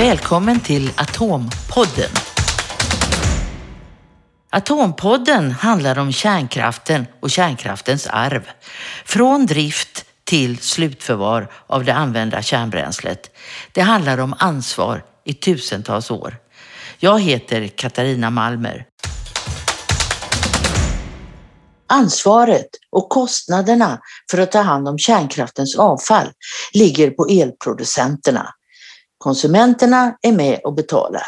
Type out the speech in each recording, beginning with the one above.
Välkommen till Atompodden. Atompodden handlar om kärnkraften och kärnkraftens arv. Från drift till slutförvar av det använda kärnbränslet. Det handlar om ansvar i tusentals år. Jag heter Katarina Malmer. Ansvaret och kostnaderna för att ta hand om kärnkraftens avfall ligger på elproducenterna. Konsumenterna är med och betalar.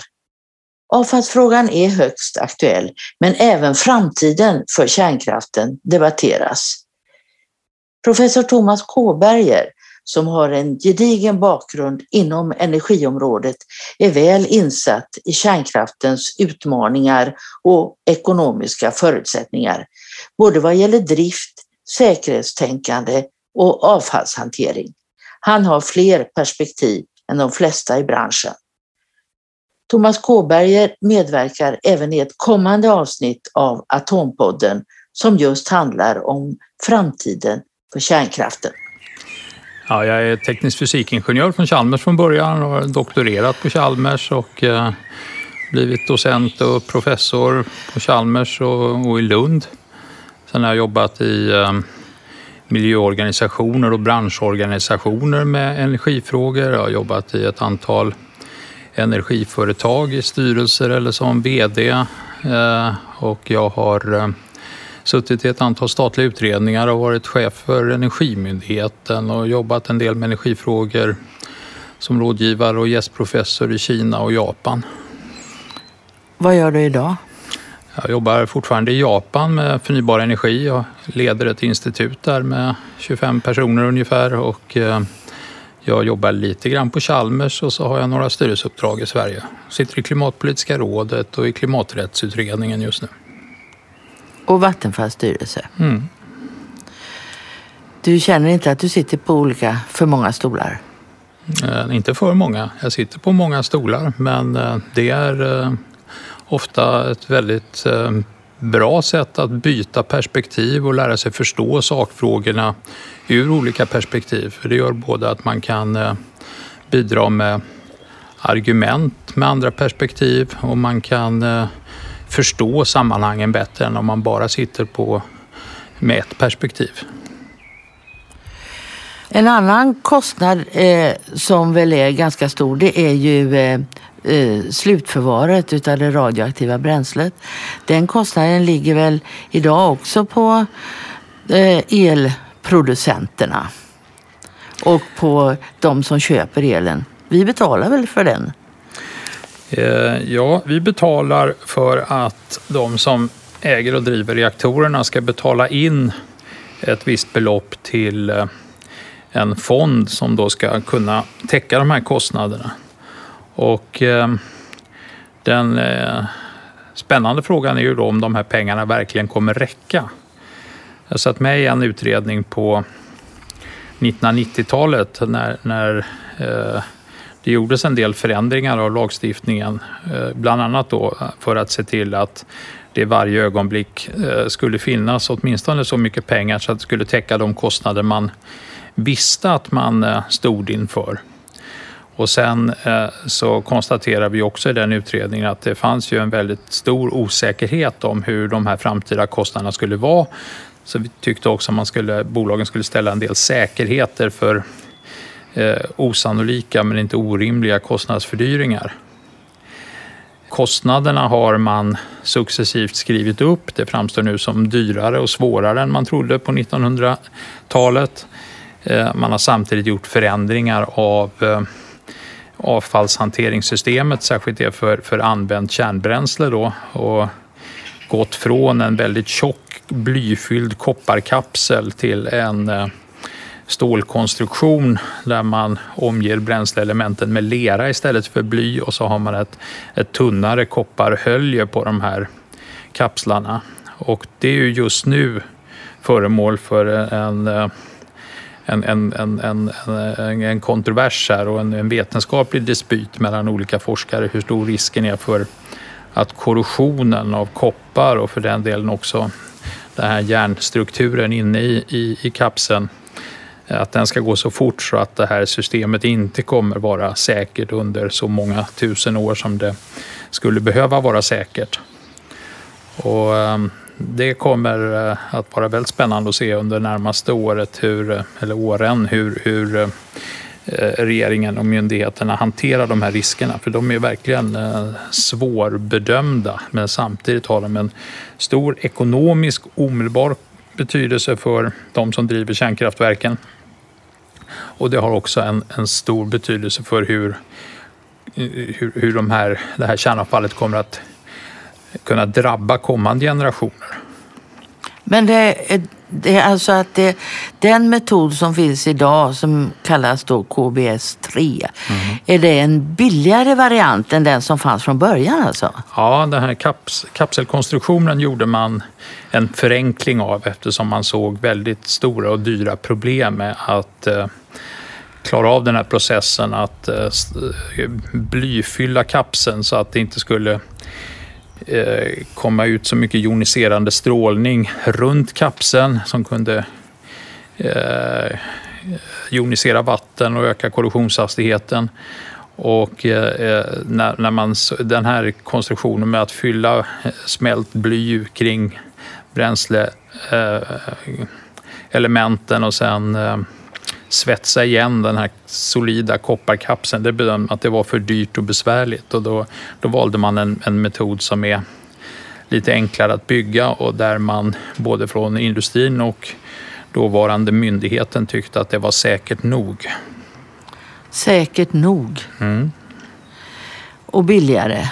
Avfallsfrågan är högst aktuell, men även framtiden för kärnkraften debatteras. Professor Thomas Kåberger, som har en gedigen bakgrund inom energiområdet, är väl insatt i kärnkraftens utmaningar och ekonomiska förutsättningar, både vad gäller drift, säkerhetstänkande och avfallshantering. Han har fler perspektiv än de flesta i branschen. Thomas Kåberger medverkar även i ett kommande avsnitt av Atompodden som just handlar om framtiden för kärnkraften. Ja, jag är teknisk fysikingenjör från Chalmers från början och har doktorerat på Chalmers och eh, blivit docent och professor på Chalmers och, och i Lund. Sen har jag jobbat i eh, miljöorganisationer och branschorganisationer med energifrågor. Jag har jobbat i ett antal energiföretag i styrelser eller som VD eh, och jag har eh, suttit i ett antal statliga utredningar och varit chef för Energimyndigheten och jobbat en del med energifrågor som rådgivare och gästprofessor i Kina och Japan. Vad gör du idag? Jag jobbar fortfarande i Japan med förnybar energi. Jag leder ett institut där med 25 personer ungefär och eh, jag jobbar lite grann på Chalmers och så har jag några styrelseuppdrag i Sverige. Sitter i Klimatpolitiska rådet och i Klimaträttsutredningen just nu. Och Vattenfalls styrelse. Mm. Du känner inte att du sitter på olika, för många stolar? Eh, inte för många. Jag sitter på många stolar men eh, det är eh, ofta ett väldigt eh, bra sätt att byta perspektiv och lära sig förstå sakfrågorna ur olika perspektiv. För det gör både att man kan eh, bidra med argument med andra perspektiv och man kan eh, förstå sammanhangen bättre än om man bara sitter på med ett perspektiv. En annan kostnad eh, som väl är ganska stor det är ju eh, eh, slutförvaret utav det radioaktiva bränslet. Den kostnaden ligger väl idag också på eh, elproducenterna och på de som köper elen. Vi betalar väl för den? Eh, ja, vi betalar för att de som äger och driver reaktorerna ska betala in ett visst belopp till eh, en fond som då ska kunna täcka de här kostnaderna. Och eh, den eh, spännande frågan är ju då om de här pengarna verkligen kommer räcka. Jag satt med i en utredning på 1990-talet när, när eh, det gjordes en del förändringar av lagstiftningen, eh, bland annat då för att se till att det varje ögonblick eh, skulle finnas åtminstone så mycket pengar så att det skulle täcka de kostnader man visste att man eh, stod inför. Och sen eh, så konstaterar vi också i den utredningen att det fanns ju en väldigt stor osäkerhet om hur de här framtida kostnaderna skulle vara. Så vi tyckte också att man skulle, bolagen skulle ställa en del säkerheter för eh, osannolika men inte orimliga kostnadsfördyringar. Kostnaderna har man successivt skrivit upp. Det framstår nu som dyrare och svårare än man trodde på 1900-talet. Eh, man har samtidigt gjort förändringar av eh, avfallshanteringssystemet, särskilt det för, för använt kärnbränsle då, och gått från en väldigt tjock blyfylld kopparkapsel till en eh, stålkonstruktion där man omger bränsleelementen med lera istället för bly och så har man ett, ett tunnare kopparhölje på de här kapslarna. Och det är ju just nu föremål för en, eh, en, en, en, en, en kontrovers här och en, en vetenskaplig dispyt mellan olika forskare hur stor risken är för att korrosionen av koppar och för den delen också den här järnstrukturen inne i, i, i kapseln att den ska gå så fort så att det här systemet inte kommer vara säkert under så många tusen år som det skulle behöva vara säkert. Och ehm, det kommer eh, att vara väldigt spännande att se under närmaste året, hur, eh, eller åren, hur, hur eh, regeringen och myndigheterna hanterar de här riskerna. För de är verkligen svårbedömda men samtidigt har de en stor ekonomisk omedelbar betydelse för de som driver kärnkraftverken. Och det har också en, en stor betydelse för hur, hur, hur de här, det här kärnavfallet kommer att kunna drabba kommande generationer. Men det det är alltså att det, den metod som finns idag som kallas då KBS-3, mm. är det en billigare variant än den som fanns från början alltså? Ja, den här kaps, kapselkonstruktionen gjorde man en förenkling av eftersom man såg väldigt stora och dyra problem med att eh, klara av den här processen att eh, blyfylla kapseln så att det inte skulle eh, Eh, komma ut så mycket joniserande strålning runt kapseln som kunde eh, jonisera vatten och öka korrosionshastigheten. Och eh, eh när, när, man, den här konstruktionen med att fylla eh, smält bly kring bränsleelementen och sen svetsa igen den här solida kopparkapseln. Det bedömde att det var för dyrt och besvärligt och då, då valde man en, en metod som är lite enklare att bygga och där man både från industrin och dåvarande myndigheten tyckte att det var säkert nog. Säkert nog. Mm. Och billigare.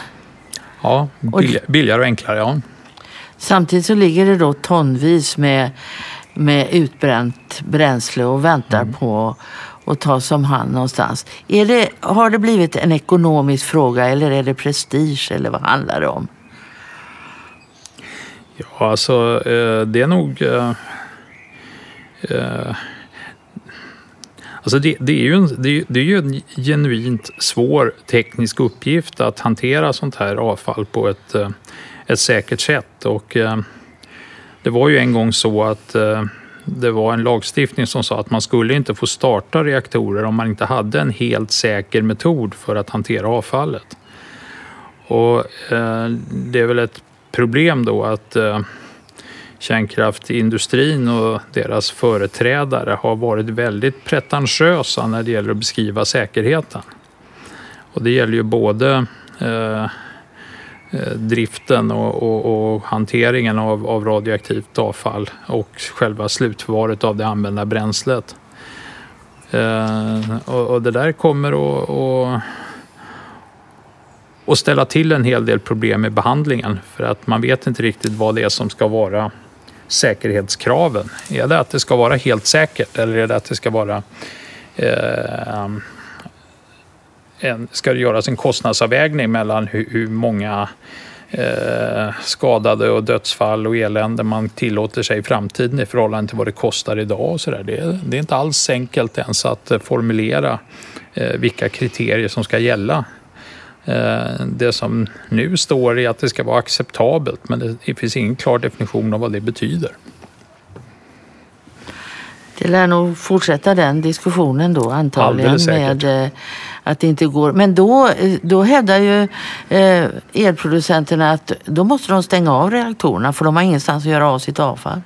Ja, billigare och enklare. Ja. Samtidigt så ligger det då tonvis med med utbränt bränsle och väntar mm. på att tas om hand någonstans. Är det, har det blivit en ekonomisk fråga eller är det prestige eller vad handlar det om? Ja, alltså eh, det är nog... Eh, eh, alltså det, det, är ju en, det, det, är ju en genuint svår teknisk uppgift att hantera sånt här avfall på ett, ett säkert sätt. Och, det var ju en gång så att eh, det var en lagstiftning som sa att man skulle inte få starta reaktorer om man inte hade en helt säker metod för att hantera avfallet. Och eh, det är väl ett problem då att eh, kärnkraftindustrin och deras företrädare har varit väldigt pretentiösa när det gäller att beskriva säkerheten. Och det gäller ju både Eh, Eh, driften och, och, och hanteringen av, av, radioaktivt avfall och själva slutförvaret av det använda bränslet. Eh, och, och, det där kommer att, och ställa till en hel del problem med behandlingen för att man vet inte riktigt vad det är som ska vara säkerhetskraven. Är det att det ska vara helt säkert eller är det att det ska vara eh, en, ska det göras en kostnadsavvägning mellan hur, hur många eh, skadade och dödsfall och elände man tillåter sig i framtiden i förhållande till vad det kostar idag. Och så där. Det, det är inte alls enkelt ens att formulera eh, vilka kriterier som ska gälla. Eh, det som nu står är att det ska vara acceptabelt men det, det finns ingen klar definition av vad det betyder. Det lär nog fortsätta den diskussionen då antagligen med eh, att det inte går. Men då, eh, då hävdar ju eh, elproducenterna att då måste de stänga av reaktorerna för de har ingenstans att göra av sitt avfall.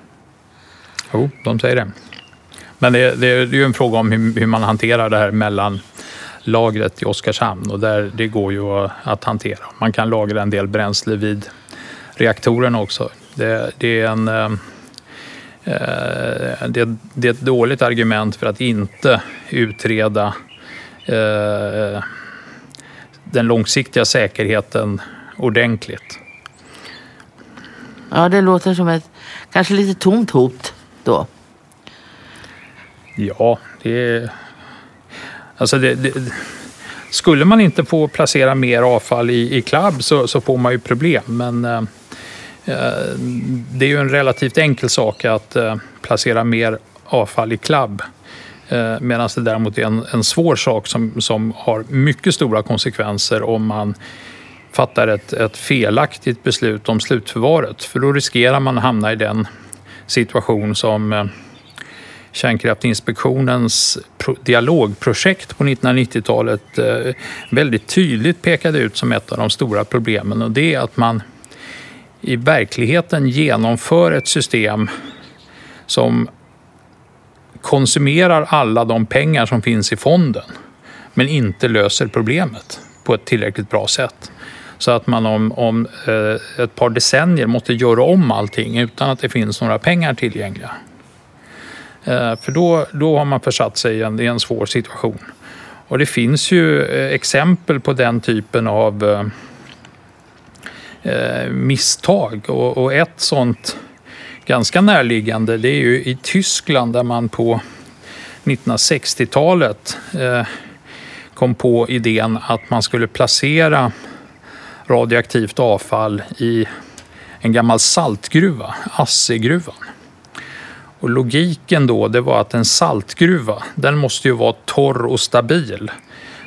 Jo, de säger det. Men det, det är ju en fråga om hur, hur man hanterar det här mellan lagret i Oskarshamn och där det går ju att hantera. Man kan lagra en del bränsle vid reaktorerna också. Det, det är en Eh, eh det, det, är ett dåligt argument för att inte utreda eh, den långsiktiga säkerheten ordentligt. Ja, det låter som ett kanske lite tomt hot då. Ja, det. Alltså det, det, skulle man inte få placera mer avfall i, i klabb så, så får man ju problem. Men eh, Eh, det är ju en relativt enkel sak att eh, placera mer avfall i klabb. Eh, medan det däremot är en, en svår sak som, som har mycket stora konsekvenser om man fattar ett, ett felaktigt beslut om slutförvaret. För då riskerar man att hamna i den situation som eh, Kärnkraftinspektionens dialogprojekt på 1990-talet eh, väldigt tydligt pekade ut som ett av de stora problemen och det är att man i verkligheten genomför ett system som konsumerar alla de pengar som finns i fonden men inte löser problemet på ett tillräckligt bra sätt. Så att man om, om eh, ett par decennier måste göra om allting utan att det finns några pengar tillgängliga. Eh, för då, då har man försatt sig i en, i en svår situation. Och det finns ju eh, exempel på den typen av eh, eh misstag och, och, ett sånt ganska närliggande det är ju i Tyskland där man på 1960-talet eh, kom på idén att man skulle placera radioaktivt avfall i en gammal saltgruva, Assegruvan. Och logiken då det var att en saltgruva den måste ju vara torr och stabil.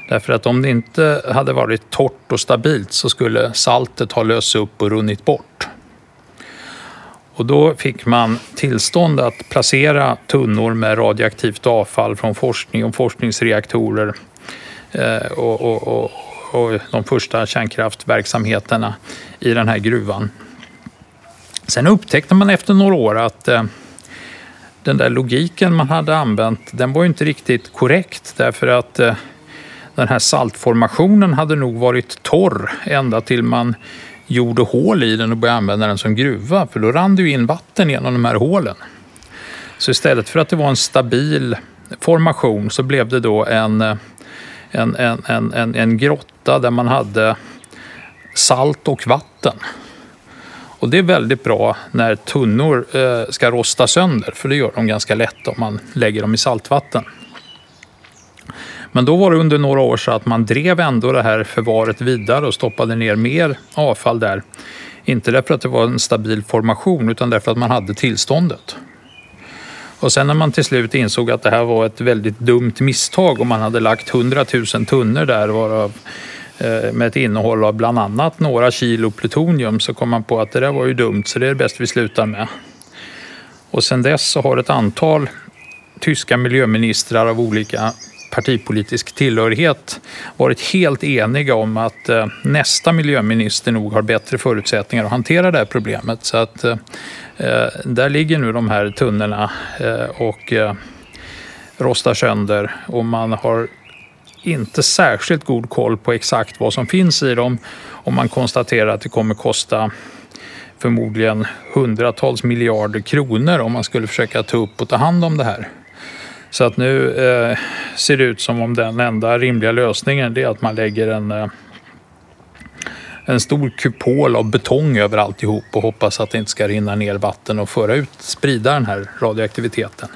Därför att om det inte hade varit torrt och stabilt så skulle saltet ha lösts upp och runnit bort. Och då fick man tillstånd att placera tunnor med radioaktivt avfall från forskning och forskningsreaktorer eh, och, och, och, och de första kärnkraftverksamheterna i den här gruvan. Sen upptäckte man efter några år att eh, den där logiken man hade använt, den var inte riktigt korrekt därför att eh, den här saltformationen hade nog varit torr ända till man gjorde hål i den och började använda den som gruva för då rann det ju in vatten genom de här hålen. Så istället för att det var en stabil formation så blev det då en, en, en, en, en, en grotta där man hade salt och vatten. Och det är väldigt bra när tunnor eh, ska rosta sönder för det gör de ganska lätt om man lägger dem i saltvatten. Men då var det under några år så att man drev ändå det här förvaret vidare och stoppade ner mer avfall där. Inte därför att det var en stabil formation utan därför att man hade tillståndet. Och sen när man till slut insåg att det här var ett väldigt dumt misstag och man hade lagt 100 000 tunnor där varav eh, med ett innehåll av bland annat några kilo plutonium så kom man på att det där var ju dumt så det är det bäst vi slutar med. Och sen dess så har ett antal tyska miljöministrar av olika partipolitisk tillhörighet varit helt eniga om att eh, nästa miljöminister nog har bättre förutsättningar att hantera det här problemet. Så att eh, eh där ligger nu de här tunnorna eh, och eh, rostar sönder och man har inte särskilt god koll på exakt vad som finns i dem och man konstaterar att det kommer kosta förmodligen hundratals miljarder kronor om man skulle försöka ta upp och ta hand om det här. Så att nu eh, ser det ut som om den enda rimliga lösningen är att man lägger en, eh, en stor kupol av betong över alltihop och hoppas att det inte ska rinna ner vatten och föra ut, sprida den här radioaktiviteten.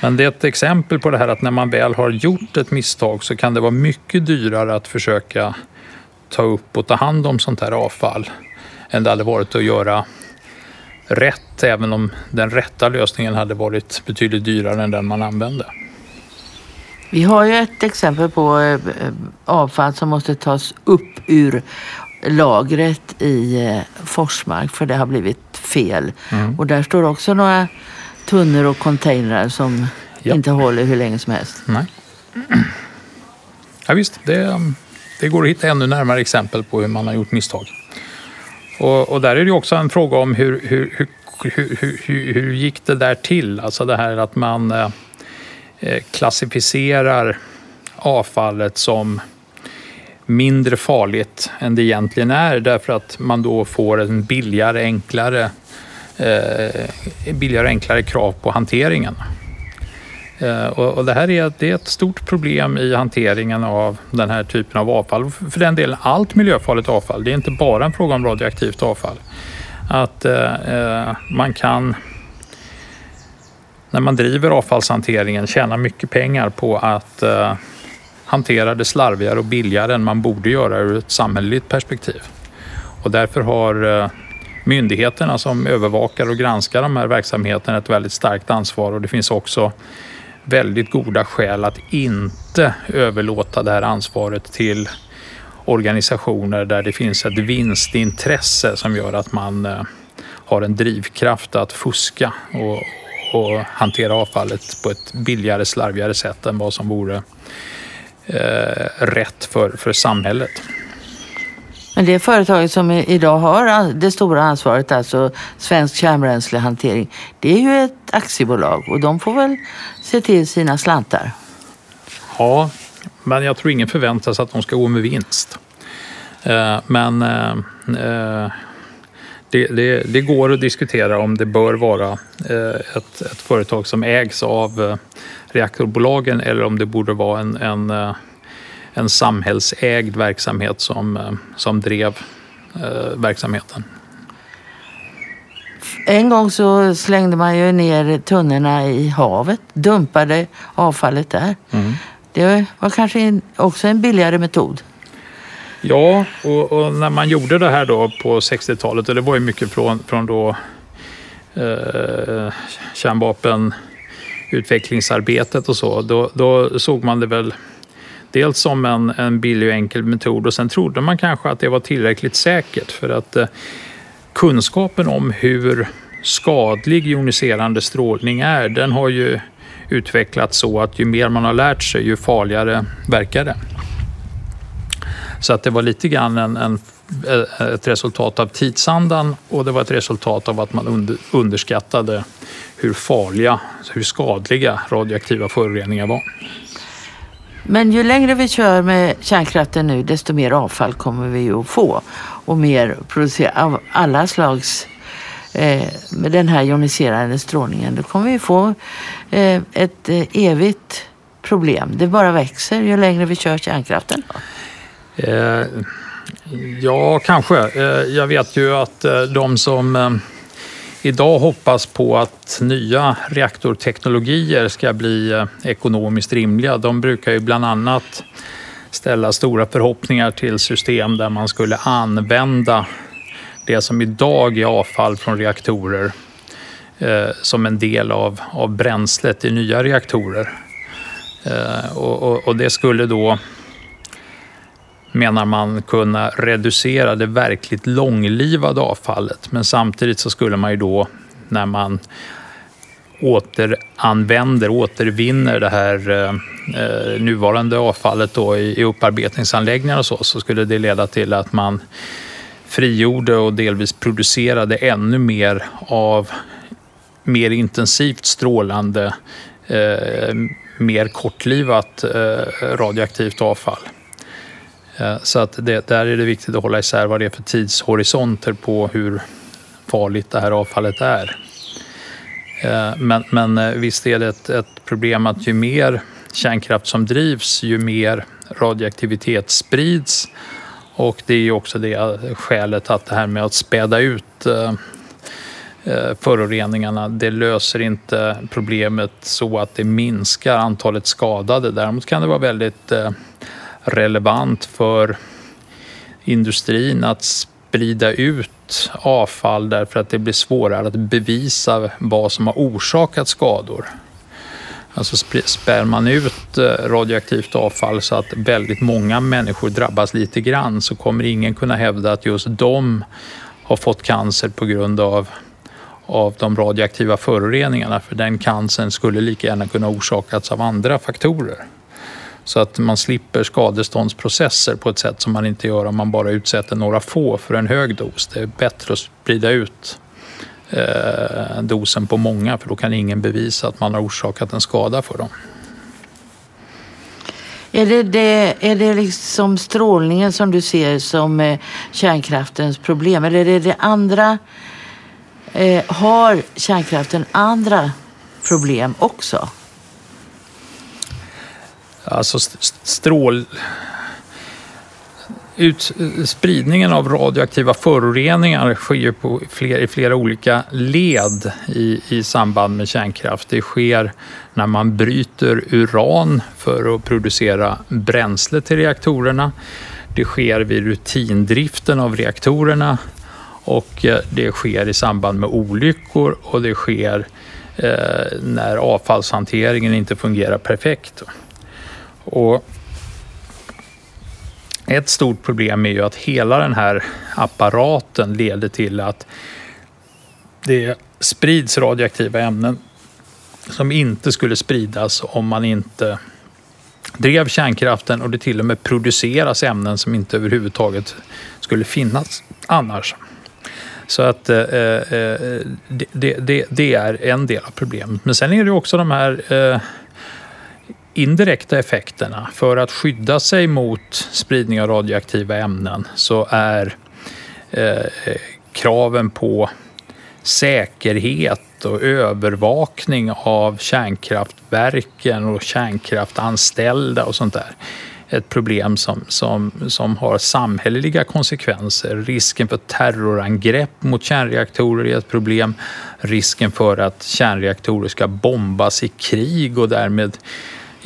Men det är ett exempel på det här att när man väl har gjort ett misstag så kan det vara mycket dyrare att försöka ta upp och ta hand om sånt här avfall än det hade varit att göra rätt även om den rätta lösningen hade varit betydligt dyrare än den man använde. Vi har ju ett exempel på eh, avfall som måste tas upp ur lagret i eh, Forsmark för det har blivit fel. Mm. Och där står också några tunnor och containrar som ja. inte håller hur länge som helst. Nej. Ja, visst, det, det går att hitta ännu närmare exempel på hur man har gjort misstag. Och, och där är det också en fråga om hur, hur, hur, hur, hur gick det där till? Alltså det här att man eh, eh, klassificerar avfallet som mindre farligt än det egentligen är därför att man då får en billigare, enklare, eh, billigare, enklare krav på hanteringen. Eh, och, det här är, det är ett stort problem i hanteringen av den här typen av avfall. För den delen allt miljöfarligt avfall. Det är inte bara en fråga om radioaktivt avfall. Att eh, eh, man kan när man driver avfallshanteringen tjäna mycket pengar på att eh, hantera det slarvigare och billigare än man borde göra ur ett samhälleligt perspektiv. Och därför har eh, myndigheterna som övervakar och granskar de här verksamheterna ett väldigt starkt ansvar och det finns också väldigt goda skäl att inte överlåta det här ansvaret till organisationer där det finns ett vinstintresse som gör att man eh, har en drivkraft att fuska och, och hantera avfallet på ett billigare, slarvigare sätt än vad som vore eh, rätt för, för samhället. Men det företaget som idag har det stora ansvaret, alltså Svensk kärnbränslehantering, det är ju ett aktiebolag och de får väl se till sina slantar. Ja, men jag tror ingen förväntar sig att de ska gå med vinst. Eh, men eh, eh, det, det, det, går att diskutera om det bör vara ett, ett företag som ägs av reaktorbolagen eller om det borde vara en, en, en samhällsägd verksamhet som, som drev verksamheten. En gång så slängde man ju ner tunnorna i havet, dumpade avfallet där. Mm. Det var kanske också en billigare metod. Ja, och, och, när man gjorde det här då på 60-talet, och det var ju mycket från, från då eh, kärnvapenutvecklingsarbetet och så, då, då, såg man det väl dels som en, en billig och enkel metod och sen trodde man kanske att det var tillräckligt säkert för att eh, kunskapen om hur skadlig joniserande strålning är, den har ju utvecklats så att ju mer man har lärt sig, ju farligare verkar det. Så att det var lite grann en, en, eh, ett resultat av tidsandan och det var ett resultat av att man under, underskattade hur farliga, hur skadliga radioaktiva föroreningar var. Men ju längre vi kör med kärnkraften nu, desto mer avfall kommer vi att få. Och mer producera av alla slags eh, med den här joniserande strålningen. Då kommer vi få eh, ett eh, evigt problem. Det bara växer ju längre vi kör kärnkraften. Eh, ja, kanske. Eh, jag vet ju att eh, de som eh, idag hoppas på att nya reaktorteknologier ska bli eh, ekonomiskt rimliga, de brukar ju bland annat ställa stora förhoppningar till system där man skulle använda det som idag är avfall från reaktorer eh, som en del av, av bränslet i nya reaktorer. Eh, och, och, och, det skulle då menar man kunna reducera det verkligt långlivade avfallet. Men samtidigt så skulle man ju då när man återanvänder, återvinner det här eh, eh, nuvarande avfallet då i, i upparbetningsanläggningar och så, så skulle det leda till att man frigjorde och delvis producerade ännu mer av mer intensivt strålande, eh, mer kortlivat eh, radioaktivt avfall. Eh, så att det, där är det viktigt att hålla isär vad det är för tidshorisonter på hur farligt det här avfallet är. Eh, men, men eh, visst är det ett, ett, problem att ju mer kärnkraft som drivs, ju mer radioaktivitet sprids. Och det är ju också det skälet att det här med att späda ut föroreningarna, det löser inte problemet så att det minskar antalet skadade. Däremot kan det vara väldigt relevant för industrin att sprida ut avfall därför att det blir svårare att bevisa vad som har orsakat skador. Alltså spär man ut eh, radioaktivt avfall så att väldigt många människor drabbas lite grann så kommer ingen kunna hävda att just de har fått cancer på grund av, av de radioaktiva föroreningarna för den cancern skulle lika gärna kunna orsakats av andra faktorer. Så att man slipper skadeståndsprocesser på ett sätt som man inte gör om man bara utsätter några få för en hög dos. Det är bättre att sprida ut eh, dosen på många för då kan ingen bevisa att man har orsakat en skada för dem. Är det, det, är det liksom strålningen som du ser som eh, kärnkraftens problem eller är det andra? Eh, har kärnkraften andra problem också? Alltså strål... Ut, spridningen av radioaktiva föroreningar sker på fler, i flera olika led i, i samband med kärnkraft. Det sker när man bryter uran för att producera bränsle till reaktorerna. Det sker vid rutindriften av reaktorerna och eh, det sker i samband med olyckor och det sker eh, när avfallshanteringen inte fungerar perfekt. Och ett stort problem är ju att hela den här apparaten leder till att det sprids radioaktiva ämnen som inte skulle spridas om man inte drev kärnkraften och det till och med produceras ämnen som inte överhuvudtaget skulle finnas annars. Så att eh, eh, eh det, det, det, är en del av problemet. Men sen är det också de här eh, indirekta effekterna. För att skydda sig mot spridning av radioaktiva ämnen så är eh, kraven på säkerhet och övervakning av kärnkraftverken och kärnkraftanställda och sånt där ett problem som, som, som har samhälleliga konsekvenser. Risken för terrorangrepp mot kärnreaktorer är ett problem. Risken för att kärnreaktorer ska bombas i krig och därmed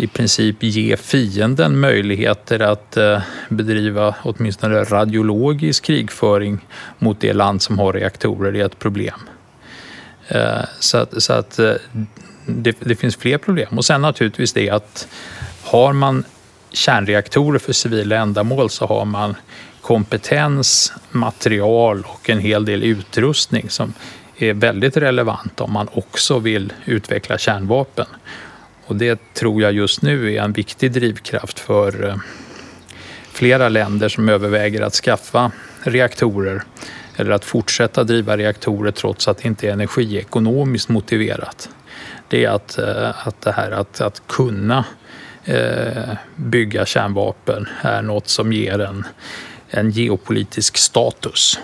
i princip ge fienden möjligheter att eh, bedriva åtminstone radiologisk krigföring mot det land som har reaktorer är ett problem. Eh, så att, så att eh, det, det, finns fler problem. Och sen naturligtvis det att har man kärnreaktorer för civila ändamål så har man kompetens, material och en hel del utrustning som är väldigt relevant om man också vill utveckla kärnvapen. Och det tror jag just nu är en viktig drivkraft för eh, flera länder som överväger att skaffa reaktorer eller att fortsätta driva reaktorer trots att det inte är energiekonomiskt motiverat. Det är att, eh, att det här att, att kunna eh, bygga kärnvapen är något som ger en, en geopolitisk status.